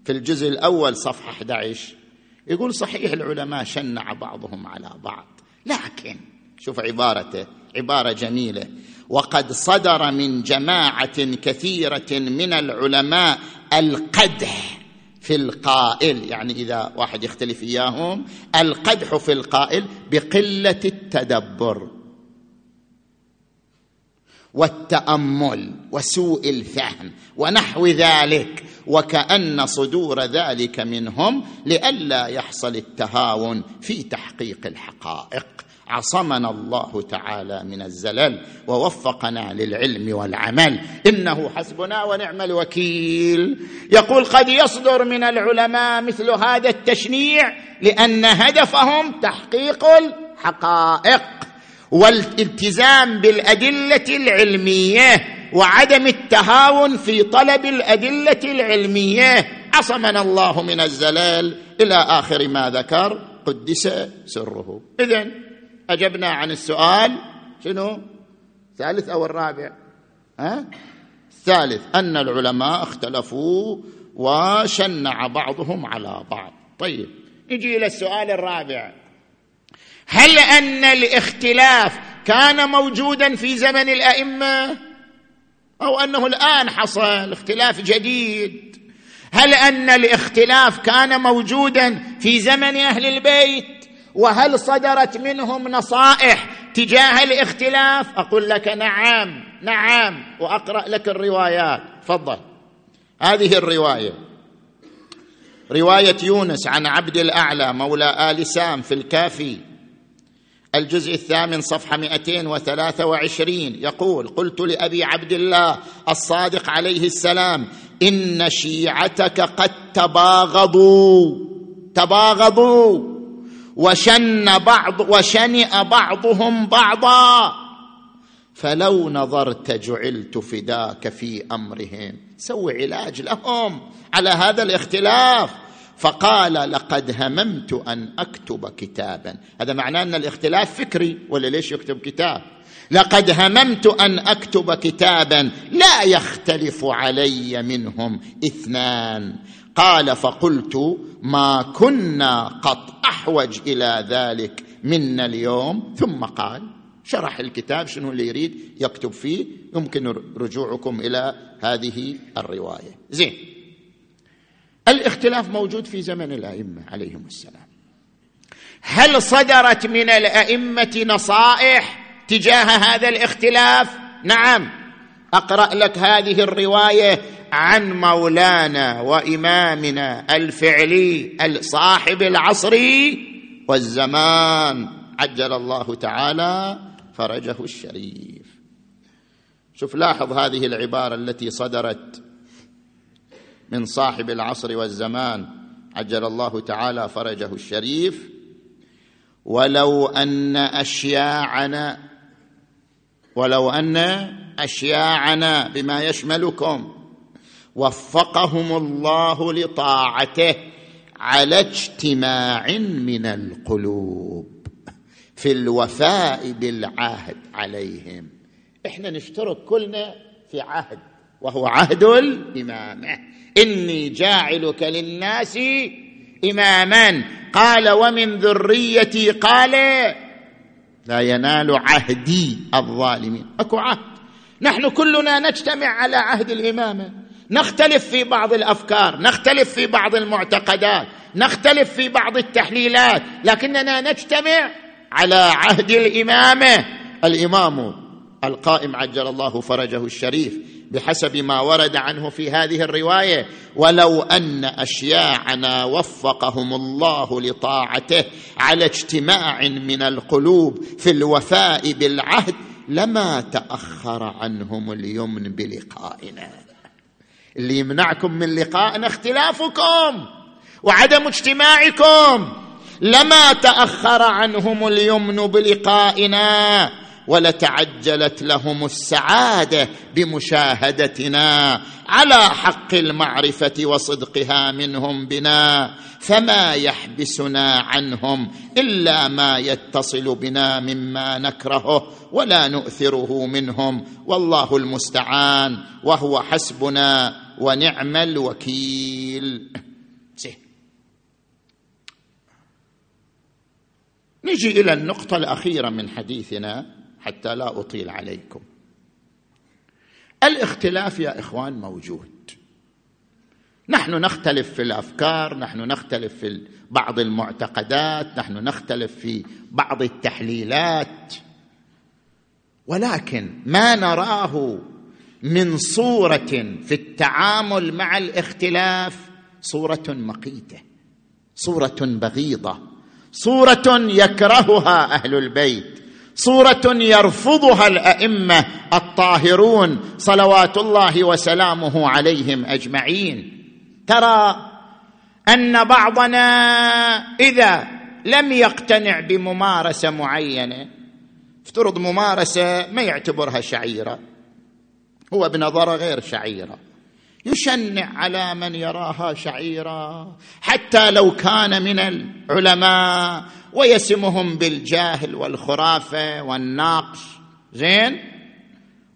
في الجزء الأول صفحة 11 يقول صحيح العلماء شنع بعضهم على بعض لكن شوف عبارته عبارة جميلة وقد صدر من جماعة كثيرة من العلماء القدح في القائل يعني إذا واحد يختلف إياهم القدح في القائل بقلة التدبر. والتأمل وسوء الفهم ونحو ذلك وكأن صدور ذلك منهم لئلا يحصل التهاون في تحقيق الحقائق. عصمنا الله تعالى من الزلل ووفقنا للعلم والعمل. إنه حسبنا ونعم الوكيل. يقول قد يصدر من العلماء مثل هذا التشنيع لأن هدفهم تحقيق الحقائق. والالتزام بالأدلة العلمية وعدم التهاون في طلب الأدلة العلمية. عصمنا الله من الزلال إلى آخر ما ذكر. قدس سره. اذا أجبنا عن السؤال. شنو؟ الثالث أو الرابع؟ ها؟ الثالث أن العلماء اختلفوا وشنع بعضهم على بعض. طيب نجي إلى السؤال الرابع. هل أن الاختلاف كان موجودا في زمن الأئمة؟ أو أنه الآن حصل اختلاف جديد؟ هل أن الاختلاف كان موجودا في زمن أهل البيت؟ وهل صدرت منهم نصائح تجاه الاختلاف؟ أقول لك نعم نعم وأقرأ لك الروايات. تفضل. هذه الرواية. رواية يونس عن عبد الأعلى مولى آل سام في الكافي. الجزء الثامن صفحة 223 يقول قلت لأبي عبد الله الصادق عليه السلام إن شيعتك قد تباغضوا. تباغضوا. وشن بعض وشنئ بعضهم بعضا. فلو نظرت جعلت فداك في أمرهم. سوي علاج لهم على هذا الاختلاف. فقال لقد هممت أن أكتب كتابا. هذا معناه أن الاختلاف فكري ولا ليش يكتب كتاب؟ لقد هممت أن أكتب كتابا لا يختلف علي منهم اثنان. قال فقلت ما كنا قط أحوج إلى ذلك منا اليوم. ثم قال شرح الكتاب شنو اللي يريد يكتب فيه. يمكن رجوعكم إلى هذه الرواية. زين. الاختلاف موجود في زمن الأئمة عليهم السلام. هل صدرت من الأئمة نصائح تجاه هذا الاختلاف؟ نعم. أقرأ لك هذه الرواية عن مولانا وإمامنا الفعلي صاحب العصر والزمان. عجل الله تعالى فرجه الشريف. شوف لاحظ هذه العبارة التي صدرت من صاحب العصر والزمان عجل الله تعالى فرجه الشريف. ولو أن أشياعنا ولو أن أشياعنا بما يشملكم وفقهم الله لطاعته على اجتماع من القلوب في الوفاء بالعهد عليهم. إحنا نشترك كلنا في عهد وهو عهد الإمامة. إني جاعلك للناس اماما قال ومن ذريتي قال لا ينال عهدي الظالمين. أكو عهد. نحن كلنا نجتمع على عهد الإمامة. نختلف في بعض الأفكار نختلف في بعض المعتقدات نختلف في بعض التحليلات لكننا نجتمع على عهد الإمامة. الإمام القائم عجل الله فرجه الشريف. بحسب ما ورد عنه في هذه الرواية ولو أن أشياعنا وفقهم الله لطاعته على اجتماع من القلوب في الوفاء بالعهد لما تأخر عنهم اليمن بلقائنا. اللي يمنعكم من لقائنا اختلافكم وعدم اجتماعكم. لما تأخر عنهم اليمن بلقائنا ولتعجلت لهم السعادة بمشاهدتنا على حق المعرفة وصدقها منهم بنا فما يحبسنا عنهم إلا ما يتصل بنا مما نكرهه ولا نؤثره منهم والله المستعان وهو حسبنا ونعم الوكيل. نجي إلى النقطة الأخيرة من حديثنا. حتى لا أطيل عليكم. الاختلاف يا إخوان موجود. نحن نختلف في الأفكار نحن نختلف في بعض المعتقدات نحن نختلف في بعض التحليلات. ولكن ما نراه من صورة في التعامل مع الاختلاف صورة مقيتة صورة بغيضة صورة يكرهها أهل البيت. صورة يرفضها الأئمة الطاهرون صلوات الله وسلامه عليهم أجمعين. ترى أن بعضنا إذا لم يقتنع بممارسة معينة افترض ممارسة ما يعتبرها شعيرة هو بنظرة غير شعيرة. يشنع على من يراها شعيره حتى لو كان من العلماء ويسمهم بالجاهل والخرافة والناقص. زين؟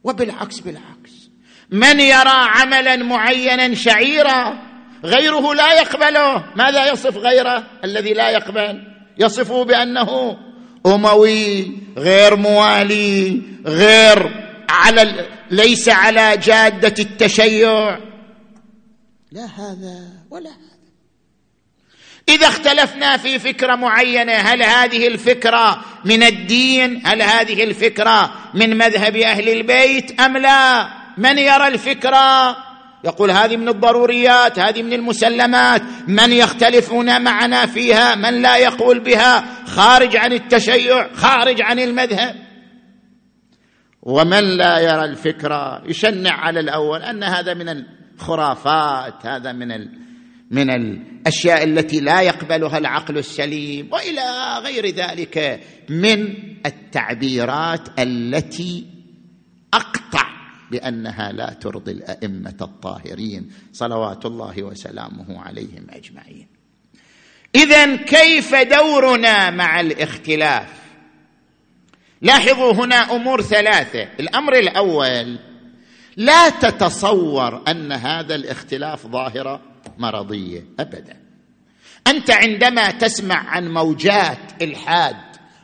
وبالعكس بالعكس. من يرى عملا معينا شعيرا غيره لا يقبله. ماذا يصف غيره؟ الذي لا يقبل. يصفه بأنه أموي غير موالي غير على ليس على جادة التشيع. لا هذا ولا هذا. إذا اختلفنا في فكرة معينة هل هذه الفكرة من الدين؟ هل هذه الفكرة من مذهب أهل البيت؟ أم لا؟ من يرى الفكرة؟ يقول هذه من الضروريات هذه من المسلمات. من يختلفون معنا فيها؟ من لا يقول بها؟ خارج عن التشيع خارج عن المذهب. ومن لا يرى الفكرة؟ يشنع على الأول أن هذا من الخرافات هذا من من الأشياء التي لا يقبلها العقل السليم وإلى غير ذلك من التعبيرات التي أقطع بأنها لا ترضي الأئمة الطاهرين صلوات الله وسلامه عليهم أجمعين. اذا كيف دورنا مع الاختلاف؟ لاحظوا هنا أمور ثلاثة. الأمر الأول لا تتصور أن هذا الاختلاف ظاهرة مرضية ابدا. أنت عندما تسمع عن موجات إلحاد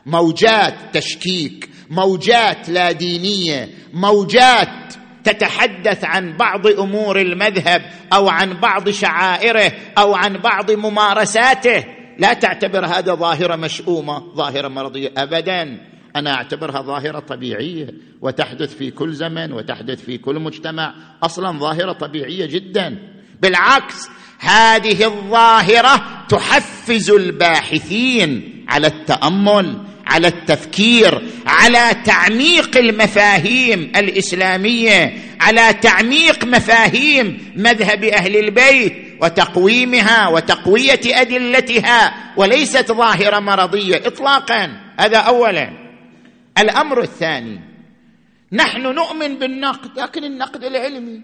موجات تشكيك موجات لا دينية موجات تتحدث عن بعض أمور المذهب أو عن بعض شعائره أو عن بعض ممارساته لا تعتبر هذا ظاهرة مشؤومة ظاهرة مرضية ابدا. أنا أعتبرها ظاهرة طبيعية وتحدث في كل زمن وتحدث في كل مجتمع. أصلا ظاهرة طبيعية جدا. بالعكس هذه الظاهرة تحفز الباحثين على التأمل على التفكير على تعميق المفاهيم الإسلامية على تعميق مفاهيم مذهب أهل البيت وتقويمها وتقوية أدلتها وليست ظاهرة مرضية اطلاقا. هذا اولا. الأمر الثاني. نحن نؤمن بالنقد لكن النقد العلمي.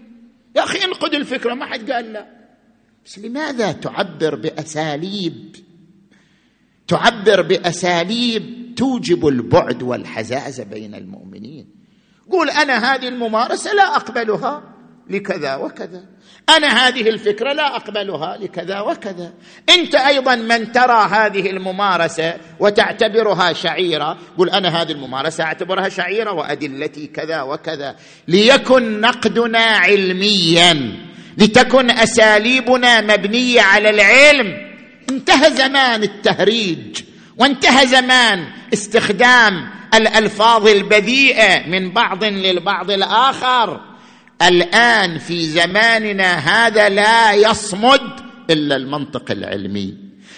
يا أخي انقد الفكرة ما حد قال لا. بس لماذا تعبر بأساليب؟ تعبر بأساليب توجب البعد والحزازه بين المؤمنين. قول أنا هذه الممارسة لا أقبلها. لكذا وكذا. أنا هذه الفكرة لا أقبلها لكذا وكذا. أنت أيضا من ترى هذه الممارسة وتعتبرها شعيرة قل أنا هذه الممارسة أعتبرها شعيرة وأدلتي كذا وكذا. ليكن نقدنا علميا لتكن أساليبنا مبنية على العلم. انتهى زمان التهريج وانتهى زمان استخدام الألفاظ البذيئة من بعض للبعض الآخر. الآن في زماننا هذا لا يصمد إلا المنطق العلمي.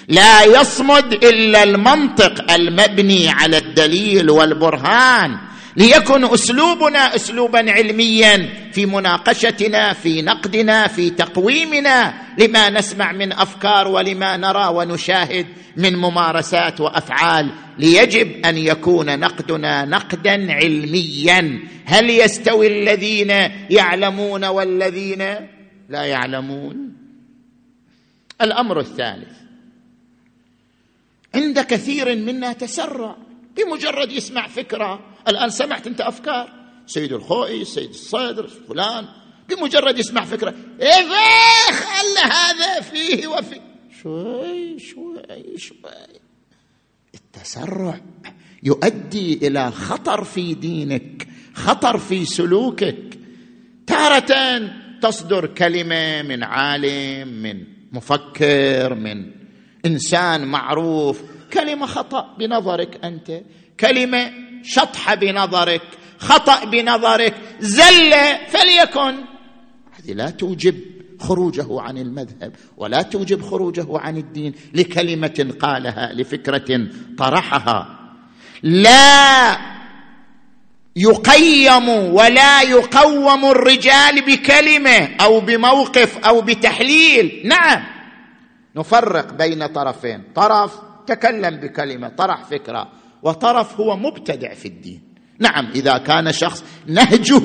لا يصمد إلا المنطق المبني على الدليل والبرهان. ليكن أسلوبنا اسلوبا علميا في مناقشتنا في نقدنا في تقويمنا لما نسمع من أفكار ولما نرى ونشاهد من ممارسات وأفعال. ليجب أن يكون نقدنا نقدا علميا. هل يستوي الذين يعلمون والذين لا يعلمون؟ الأمر الثالث عند كثير منا تسرع بمجرد يسمع فكرة الآن سمعت أنت أفكار. سيد الخوئي سيد الصدر فلان. بمجرد يسمع فكرة. إيه خل هذا فيه وفي. شوي شوي شوي. التسرع يؤدي إلى خطر في دينك خطر في سلوكك. تارة تصدر كلمة من عالم من مفكر من إنسان معروف. كلمة خطأ بنظرك أنت. كلمة شطحه بنظرك خطأ بنظرك زلة فليكن. هذه لا توجب خروجه عن المذهب ولا توجب خروجه عن الدين لكلمة قالها لفكرة طرحها. لا يقيم ولا يقوم الرجال بكلمة أو بموقف أو بتحليل. نعم نفرق بين طرفين. طرف تكلم بكلمة طرح فكرة. وطرف هو مبتدع في الدين. نعم إذا كان شخص نهجه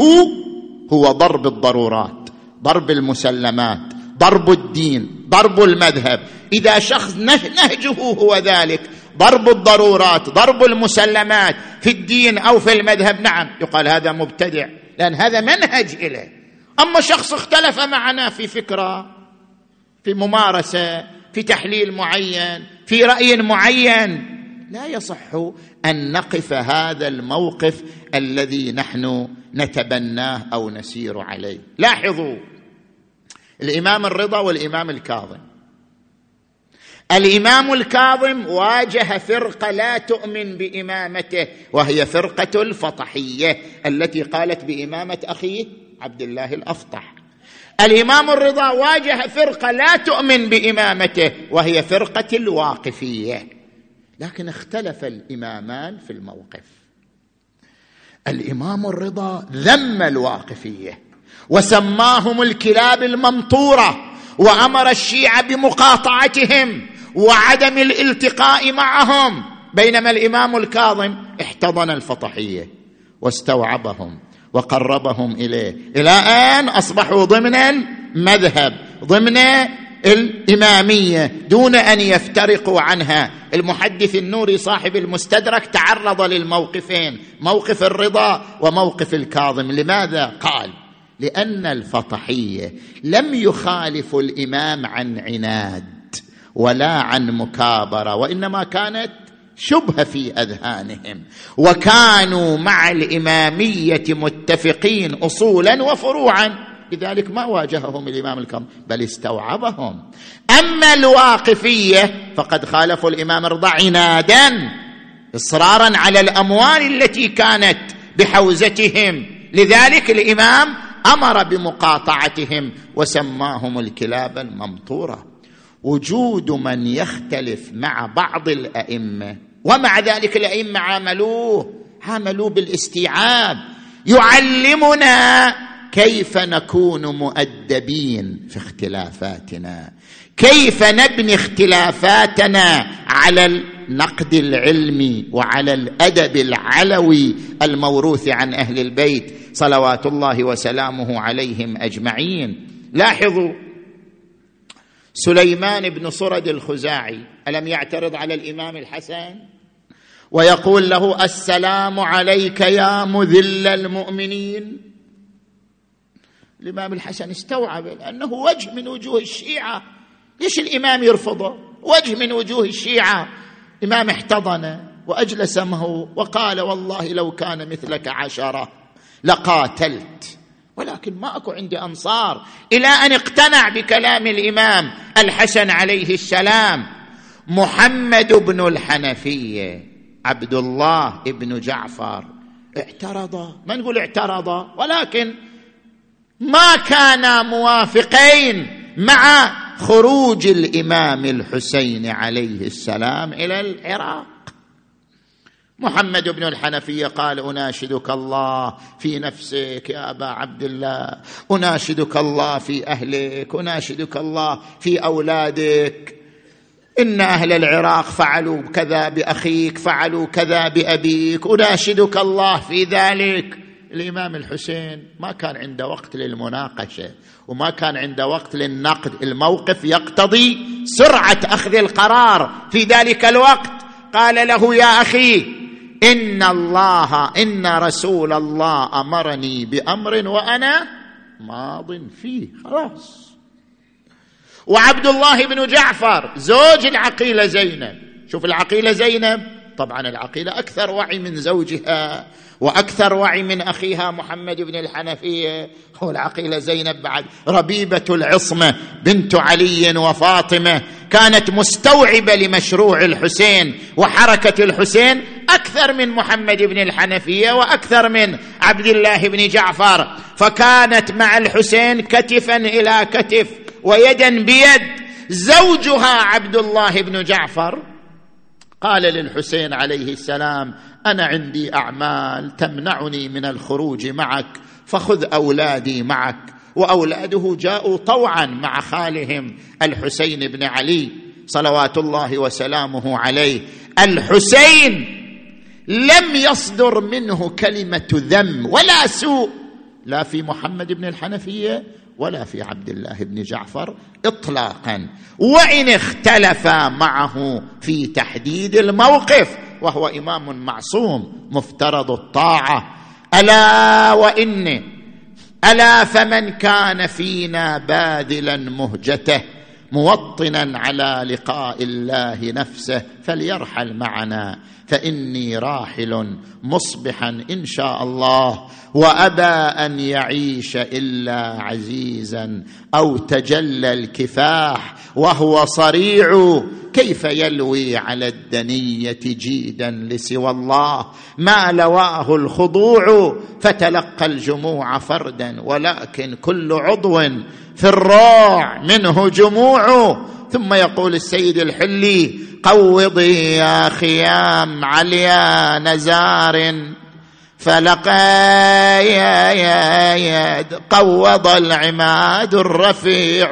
هو ضرب الضرورات ضرب المسلمات ضرب الدين ضرب المذهب. إذا شخص نهجه هو ذلك ضرب الضرورات ضرب المسلمات في الدين أو في المذهب نعم يقال هذا مبتدع لأن هذا منهج إليه. أما شخص اختلف معنا في فكرة في ممارسة في تحليل معين في رأي معين لا يصح أن نقف هذا الموقف الذي نحن نتبناه أو نسير عليه. لاحظوا الإمام الرضا والإمام الكاظم. الإمام الكاظم واجه فرقة لا تؤمن بإمامته وهي فرقة الفطحية التي قالت بإمامة أخيه عبد الله الأفطح. الإمام الرضا واجه فرقة لا تؤمن بإمامته وهي فرقة الواقفية. لكن اختلف الإمامان في الموقف. الإمام الرضا ذم الواقفية وسماهم الكلاب الممطورة وأمر الشيعة بمقاطعتهم وعدم الالتقاء معهم. بينما الإمام الكاظم احتضن الفطحيه واستوعبهم وقربهم إليه. إلى أن أصبحوا ضمن المذهب ضمن الإمامية دون أن يفترقوا عنها. المحدث النوري صاحب المستدرك تعرض للموقفين موقف الرضا وموقف الكاظم. لماذا؟ قال لأن الفطحية لم يخالفوا الإمام عن عناد ولا عن مكابرة وإنما كانت شبهه في أذهانهم. وكانوا مع الإمامية متفقين اصولا وفروعا. لذلك ما واجههم الإمام الكاظم بل استوعبهم. أما الواقفية فقد خالفوا الإمام الرضا عنادا إصرارا على الأموال التي كانت بحوزتهم. لذلك الإمام أمر بمقاطعتهم وسماهم الكلاب الممطورة. وجود من يختلف مع بعض الأئمة ومع ذلك الأئمة عاملوه عاملوه بالاستيعاب. يعلمنا كيف نكون مؤدبين في اختلافاتنا؟ كيف نبني اختلافاتنا على النقد العلمي وعلى الأدب العلوي الموروث عن أهل البيت صلوات الله وسلامه عليهم أجمعين؟ لاحظوا سليمان بن صرد الخزاعي ألم يعترض على الإمام الحسن؟ ويقول له السلام عليك يا مذل المؤمنين. الإمام الحسن استوعب أنه وجه من وجوه الشيعة. ليش الإمام يرفضه؟ وجه من وجوه الشيعة. الإمام احتضن واجلس معه وقال والله لو كان مثلك عشرة لقاتلت. ولكن ما أكو عندي أنصار إلى أن اقتنع بكلام الإمام الحسن عليه السلام. محمد بن الحنفية عبد الله بن جعفر اعترض. ما نقول اعترض؟ ولكن ما كانا موافقين مع خروج الإمام الحسين عليه السلام إلى العراق. محمد بن الحنفيه قال أناشدك الله في نفسك يا أبا عبد الله أناشدك الله في أهلك أناشدك الله في أولادك. إن أهل العراق فعلوا كذا بأخيك فعلوا كذا بأبيك أناشدك الله في ذلك. الإمام الحسين ما كان عنده وقت للمناقشة وما كان عنده وقت للنقد. الموقف يقتضي سرعة أخذ القرار في ذلك الوقت. قال له يا أخي إن الله إن رسول الله أمرني بأمر وأنا ماض فيه. خلاص. وعبد الله بن جعفر زوج العقيلة زينب. شوف العقيلة زينب. طبعا العقيلة أكثر وعي من زوجها. وأكثر وعي من أخيها محمد بن الحنفية. هو العقيلة زينب بعد. ربيبة العصمة بنت علي وفاطمة كانت مستوعبة لمشروع الحسين وحركة الحسين أكثر من محمد بن الحنفية وأكثر من عبد الله بن جعفر. فكانت مع الحسين كتفا إلى كتف ويدا بيد زوجها عبد الله بن جعفر. قال للحسين عليه السلام أنا عندي أعمال تمنعني من الخروج معك فخذ أولادي معك. وأولاده جاءوا طوعا مع خالهم الحسين بن علي صلوات الله وسلامه عليه. الحسين لم يصدر منه كلمة ذم ولا سوء لا في محمد بن الحنفية ولا في عبد الله بن جعفر اطلاقا. وإن اختلفا معه في تحديد الموقف وهو إمام معصوم مفترض الطاعة. ألا وان ألا فمن كان فينا باذلا مهجته. موطنا على لقاء الله نفسه فليرحل معنا. فإني راحل مصبحا إن شاء الله وأبى أن يعيش إلا عزيزا أو تجلى الكفاح وهو صريع. كيف يلوي على الدنية جيدا لسوى الله؟ ما لواه الخضوع؟ فتلقى الجموع فردا ولكن كل عضو في الروع منه جموع ثم يقول السيد الحلي قوضي يا خيام عليا نزار فلقى يا يد قوض العماد الرفيع.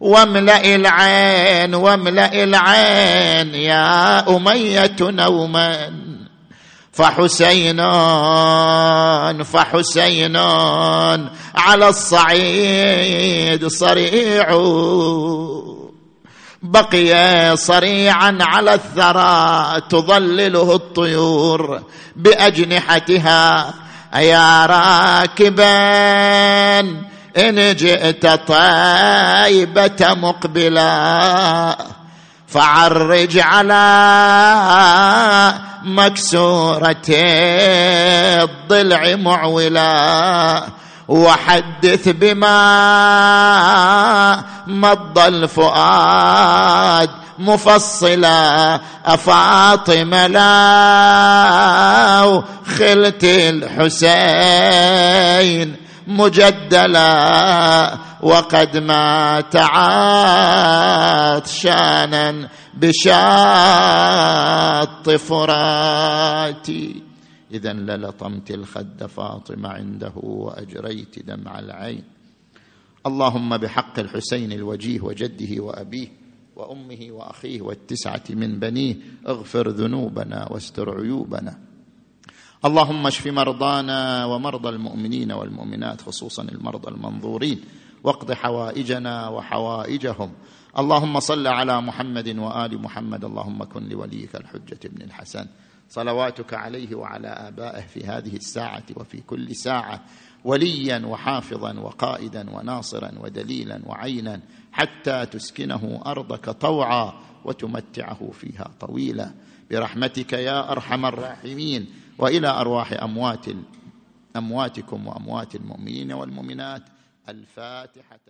واملأ العين واملأ العين يا أمية نوما. فحسين فحسين على الصعيد صريع. بقي صريعا على الثرى تظلله الطيور بأجنحتها. يا راكبا إن جئت طيبة مقبلا. فعرج على مكسورة الضلع معولا وحدث بما مض الفؤاد مفصلا. أفاطمة لا خلت الحسين مجدلا وقد مات عطشانا بشاط فراتي. إذا للطمت الخد فاطمة عنده وأجريت دمع العين. اللهم بحق الحسين الوجيه وجده وأبيه وأمه وأخيه والتسعة من بنيه اغفر ذنوبنا واستر عيوبنا. اللهم اشف مرضانا ومرضى المؤمنين والمؤمنات خصوصا المرضى المنظورين واقض حوائجنا وحوائجهم. اللهم صل على محمد وآل محمد. اللهم كن لوليك الحجة بن الحسن. صلواتك عليه وعلى آبائه في هذه الساعة وفي كل ساعة وليا وحافظا وقائدا وناصرا ودليلا وعينا حتى تسكنه أرضك طوعا وتمتعه فيها طويلا. برحمتك يا أرحم الراحمين. وإلى أرواح أموات أمواتكم وأموات المؤمنين والمؤمنات. الفاتحة